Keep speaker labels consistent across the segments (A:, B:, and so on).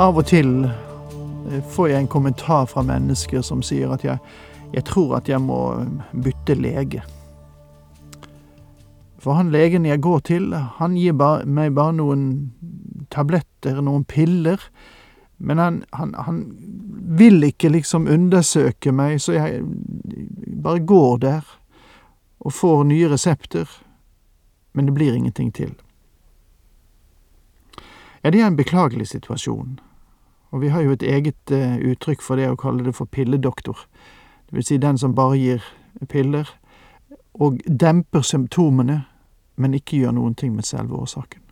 A: Av og til eh, får jeg en kommentar fra mennesker som sier at jeg, jeg tror at jeg må bytte lege. For han legen jeg går til, han gir ba, meg bare noen tabletter, noen piller, men han, han, han vil ikke liksom undersøke meg, så jeg bare går der og får nye resepter, men det blir ingenting til. Ja, det er en beklagelig situasjon. Og vi har jo et eget uh, uttrykk for det å kalle det for pilledoktor. Det vil si den som bare gir piller og demper symptomene, men ikke gjør noen ting med selve årsaken.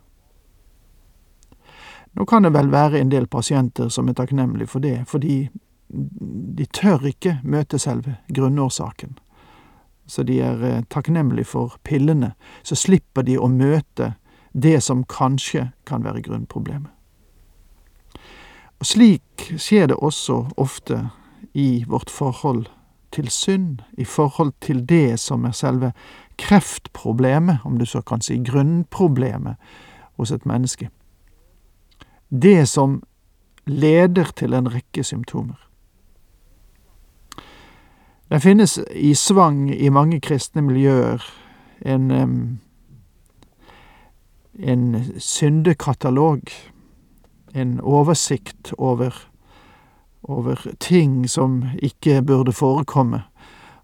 A: Nå kan det vel være en del pasienter som er takknemlige for det, fordi de tør ikke møte selve grunnårsaken. Så de er uh, takknemlige for pillene, så slipper de å møte det som kanskje kan være grunnproblemet. Og slik skjer det også ofte i vårt forhold til synd, i forhold til det som er selve kreftproblemet, om du så kan si grunnproblemet, hos et menneske. Det som leder til en rekke symptomer. Det finnes i svang i mange kristne miljøer en, en syndekatalog en oversikt over, over ting som ikke burde forekomme,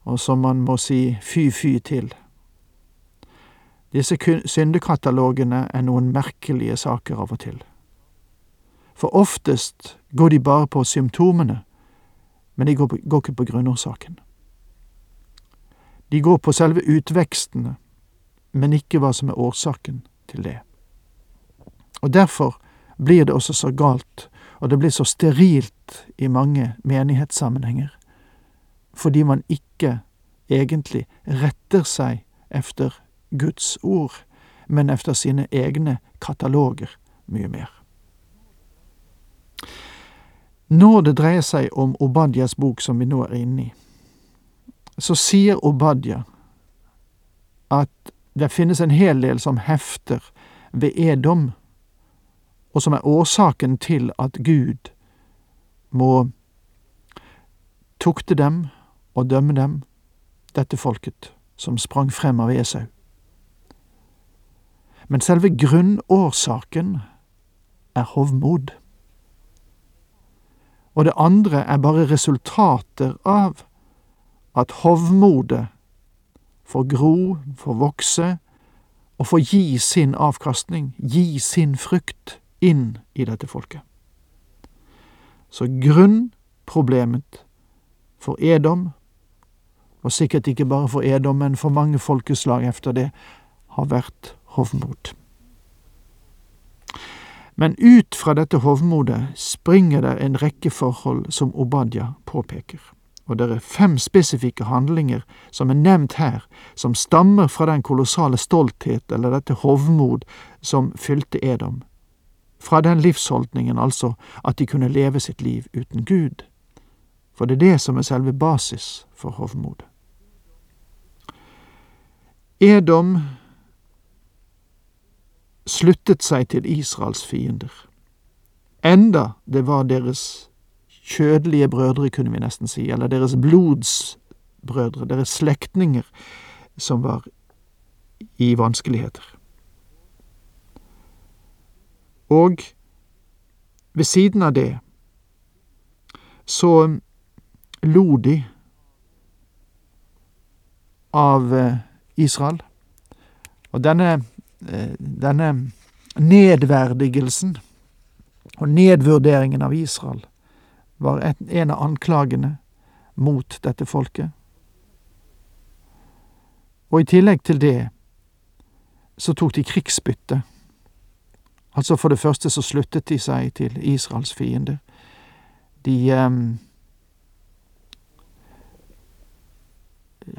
A: og som man må si fy-fy til. Disse syndekatalogene er noen merkelige saker av og til. For oftest går de bare på symptomene, men de går, på, går ikke på grunnårsaken. De går på selve utvekstene, men ikke hva som er årsaken til det. Og derfor blir det også så galt, og det blir så sterilt i mange menighetssammenhenger, fordi man ikke egentlig retter seg efter Guds ord, men efter sine egne kataloger mye mer. Når det dreier seg om Obadjas bok som vi nå er inne i, så sier Obadja at det finnes en hel del som hefter ved Edom og som er årsaken til at Gud må tukte dem og dømme dem, dette folket som sprang frem av Esau. Men selve grunnårsaken er hovmod. Og det andre er bare resultater av at hovmodet får gro, får vokse og får gi sin avkastning, gi sin frukt inn i dette folket. Så grunnproblemet for Edom, og sikkert ikke bare for Edom, men for mange folkeslag efter det, har vært hovmod. Men ut fra dette hovmodet springer det en rekke forhold som Obadja påpeker, og det er fem spesifikke handlinger som er nevnt her, som stammer fra den kolossale stolthet eller dette hovmod som fylte Edom fra den livsholdningen, altså at de kunne leve sitt liv uten Gud. For det er det som er selve basis for hovmod. Edom sluttet seg til Israels fiender, enda det var deres kjødelige brødre, kunne vi nesten si, eller deres blodsbrødre, deres slektninger, som var i vanskeligheter. Og ved siden av det så lo de av eh, Israel. Og denne, eh, denne nedverdigelsen og nedvurderingen av Israel var en av anklagene mot dette folket. Og i tillegg til det så tok de krigsbytte Altså For det første så sluttet de seg til Israels fiender. De eh,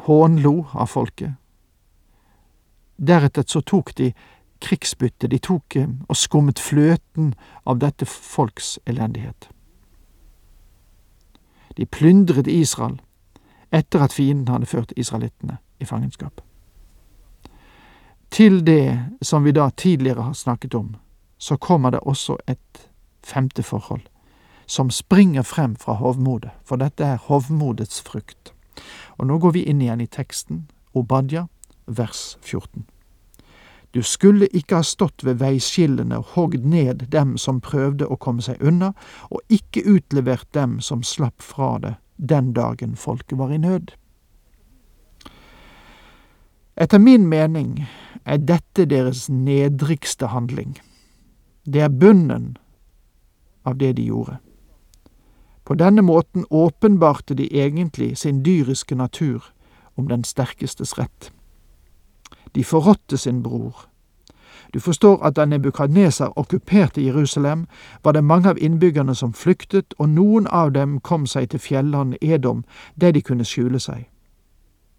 A: hånlo av folket. Deretter så tok de krigsbytte, de tok eh, og skummet fløten av dette folks elendighet. De plyndret Israel etter at fienden hadde ført israelittene i fangenskap. Til det som vi da tidligere har snakket om, så kommer det også et femte forhold, som springer frem fra hovmodet, for dette er hovmodets frukt. Og nå går vi inn igjen i teksten, Obadja, vers 14. Du skulle ikke ha stått ved veiskillene og hogd ned dem som prøvde å komme seg unna, og ikke utlevert dem som slapp fra det den dagen folket var i nød. Etter min mening er dette deres nedrigste handling. Det er bunnen av det de gjorde. På denne måten åpenbarte de egentlig sin dyriske natur om den sterkestes rett. De forrådte sin bror. Du forstår at da Nebukadneser okkuperte Jerusalem, var det mange av innbyggerne som flyktet, og noen av dem kom seg til fjellene Edom, der de kunne skjule seg.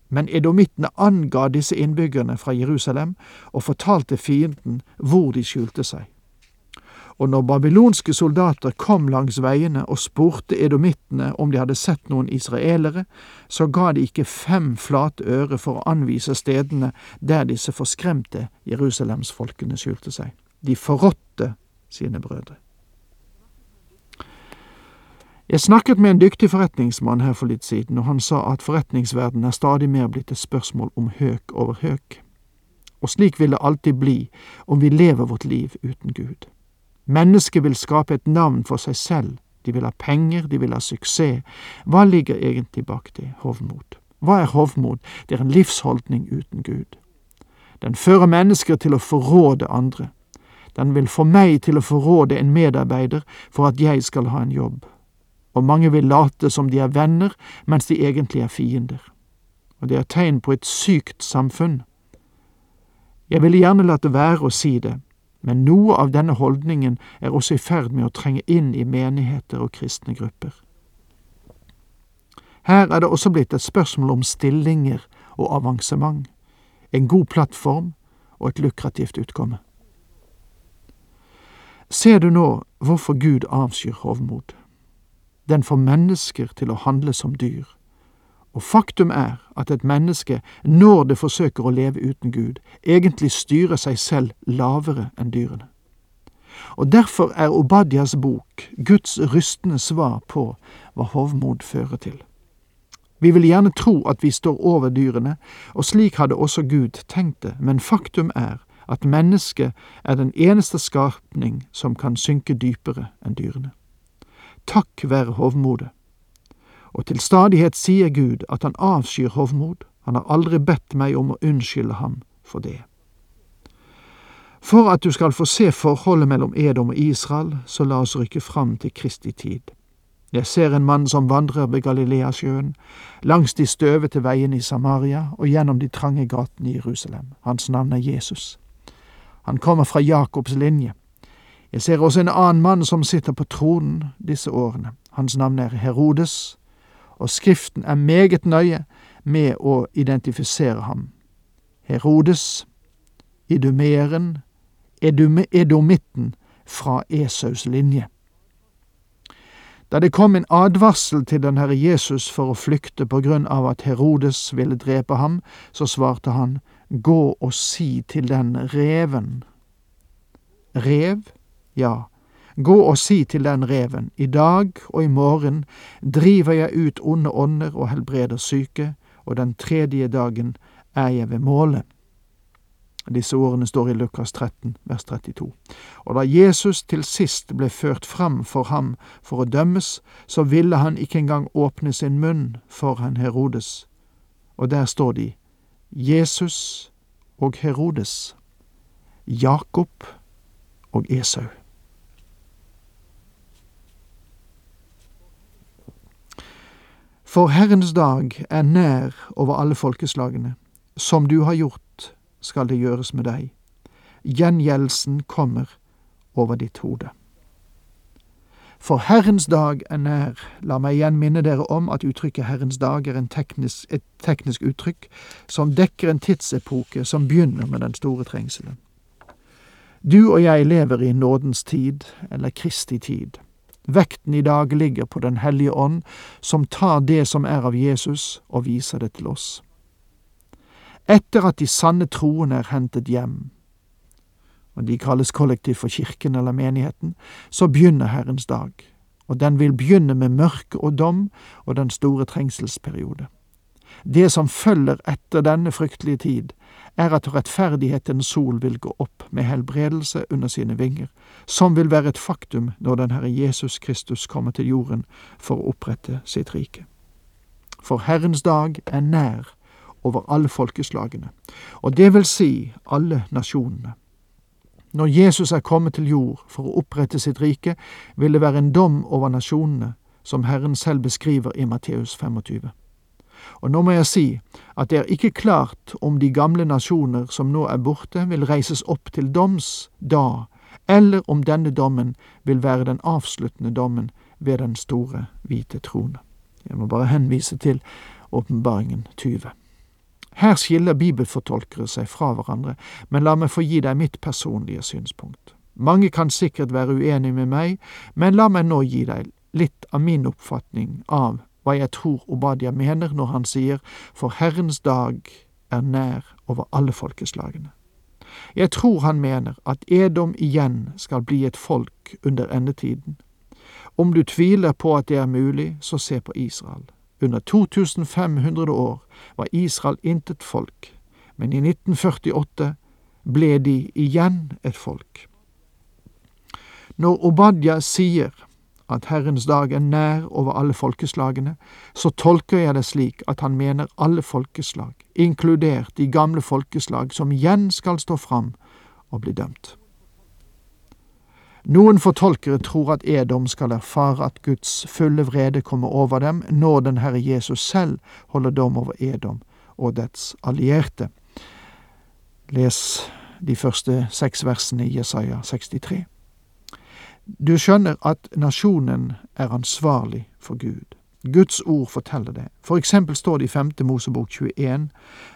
A: Men edomittene anga disse innbyggerne fra Jerusalem og fortalte fienden hvor de skjulte seg og når babylonske soldater kom langs veiene og spurte edomittene om de hadde sett noen israelere, så ga de ikke fem flate øre for å anvise stedene der disse forskremte Jerusalemsfolkene skjulte seg. De forrådte sine brødre. Jeg snakket med en dyktig forretningsmann her for litt siden, og han sa at forretningsverden er stadig mer blitt et spørsmål om høk over høk. Og slik vil det alltid bli om vi lever vårt liv uten Gud. Mennesket vil skape et navn for seg selv, de vil ha penger, de vil ha suksess. Hva ligger egentlig bak det? Hovmod. Hva er hovmod? Det er en livsholdning uten Gud. Den fører mennesker til å forråde andre. Den vil få meg til å forråde en medarbeider for at jeg skal ha en jobb. Og mange vil late som de er venner, mens de egentlig er fiender. Og det er tegn på et sykt samfunn. Jeg ville gjerne latt være å si det, men noe av denne holdningen er også i ferd med å trenge inn i menigheter og kristne grupper. Her er det også blitt et spørsmål om stillinger og avansement, en god plattform og et lukrativt utkomme. Ser du nå hvorfor Gud avskyr hovmod? Den får mennesker til å handle som dyr, og faktum er at et menneske, når det forsøker å leve uten Gud, egentlig styrer seg selv lavere enn dyrene. Og derfor er Obadias bok Guds rystende svar på hva hovmod fører til. Vi vil gjerne tro at vi står over dyrene, og slik hadde også Gud tenkt det, men faktum er at mennesket er den eneste skapning som kan synke dypere enn dyrene. Takk være hovmodet og til stadighet sier Gud at han avskyr hovmod, han har aldri bedt meg om å unnskylde ham for det. For at du skal få se forholdet mellom Edom og Israel, så la oss rykke fram til Kristi tid. Jeg ser en mann som vandrer ved Galileasjøen, langs de støvete veiene i Samaria og gjennom de trange gatene i Jerusalem. Hans navn er Jesus. Han kommer fra Jakobs linje. Jeg ser også en annen mann som sitter på tronen disse årene. Hans navn er Herodes, og Skriften er meget nøye med å identifisere ham. Herodes, idumeren, edomitten fra Esaus linje. Da det kom en advarsel til den Herre Jesus for å flykte på grunn av at Herodes ville drepe ham, så svarte han, Gå og si til den reven. Rev? Ja, Gå og si til den reven, i dag og i morgen driver jeg ut onde ånder og helbreder syke, og den tredje dagen er jeg ved målet. Disse ordene står i Lukas 13, vers 32. Og da Jesus til sist ble ført fram for ham for å dømmes, så ville han ikke engang åpne sin munn foran Herodes. Og der står de, Jesus og Herodes, Jakob og Esau. For Herrens dag er nær over alle folkeslagene. Som du har gjort, skal det gjøres med deg. Gjengjeldelsen kommer, over ditt hode. For Herrens dag er nær. La meg igjen minne dere om at uttrykket Herrens dag er teknisk, et teknisk uttrykk som dekker en tidsepoke som begynner med den store trengselen. Du og jeg lever i nådens tid, eller Kristi tid. Vekten i dag ligger på Den hellige ånd, som tar det som er av Jesus, og viser det til oss. Etter at de sanne troende er hentet hjem, og de kalles kollektivt for kirken eller menigheten, så begynner Herrens dag, og den vil begynne med mørke og dom og den store trengselsperiode. Det som følger etter denne fryktelige tid, er at rettferdighetens sol vil gå opp med helbredelse under sine vinger, som vil være et faktum når den Herre Jesus Kristus kommer til jorden for å opprette sitt rike. For Herrens dag er nær over alle folkeslagene, og det vil si alle nasjonene. Når Jesus er kommet til jord for å opprette sitt rike, vil det være en dom over nasjonene, som Herren selv beskriver i Matteus 25. Og nå må jeg si at det er ikke klart om de gamle nasjoner som nå er borte, vil reises opp til doms da, eller om denne dommen vil være den avsluttende dommen ved den store, hvite trone. Jeg må bare henvise til åpenbaringen 20. Her skiller bibelfortolkere seg fra hverandre, men la meg få gi deg mitt personlige synspunkt. Mange kan sikkert være uenige med meg, men la meg nå gi deg litt av min oppfatning av hva jeg tror Obadia mener når han sier For Herrens dag er nær over alle folkeslagene. Jeg tror han mener at Edom igjen skal bli et folk under endetiden. Om du tviler på at det er mulig, så se på Israel. Under 2500 år var Israel intet folk, men i 1948 ble de igjen et folk. Når Obadja sier at Herrens dag er nær over alle folkeslagene, så tolker jeg det slik at han mener alle folkeslag, inkludert de gamle folkeslag som igjen skal stå fram og bli dømt. Noen fortolkere tror at Edom skal erfare at Guds fulle vrede kommer over dem når den Herre Jesus selv holder dom over Edom og dets allierte. Les de første seks versene i Jesaja 63. Du skjønner at nasjonen er ansvarlig for Gud. Guds ord forteller det. For eksempel står det i femte Mosebok 21,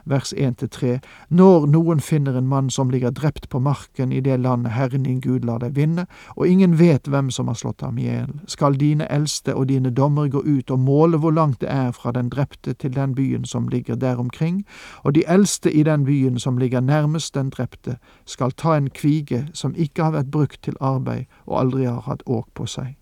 A: vers 1-3, Når noen finner en mann som ligger drept på marken i det landet Herren din Gud lar deg vinne, og ingen vet hvem som har slått ham i hjel, skal dine eldste og dine dommer gå ut og måle hvor langt det er fra den drepte til den byen som ligger der omkring, og de eldste i den byen som ligger nærmest den drepte, skal ta en kvige som ikke har vært brukt til arbeid og aldri har hatt åk på seg.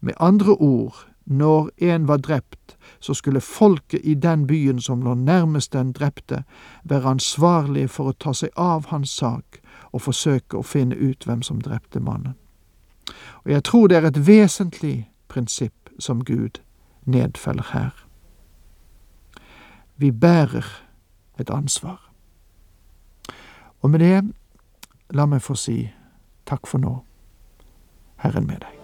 A: Med andre ord, når en var drept, så skulle folket i den byen som lå nærmest den drepte, være ansvarlige for å ta seg av hans sak og forsøke å finne ut hvem som drepte mannen. Og jeg tror det er et vesentlig prinsipp som Gud nedfeller her. Vi bærer et ansvar. Og med det, la meg få si takk for nå, Herren med deg.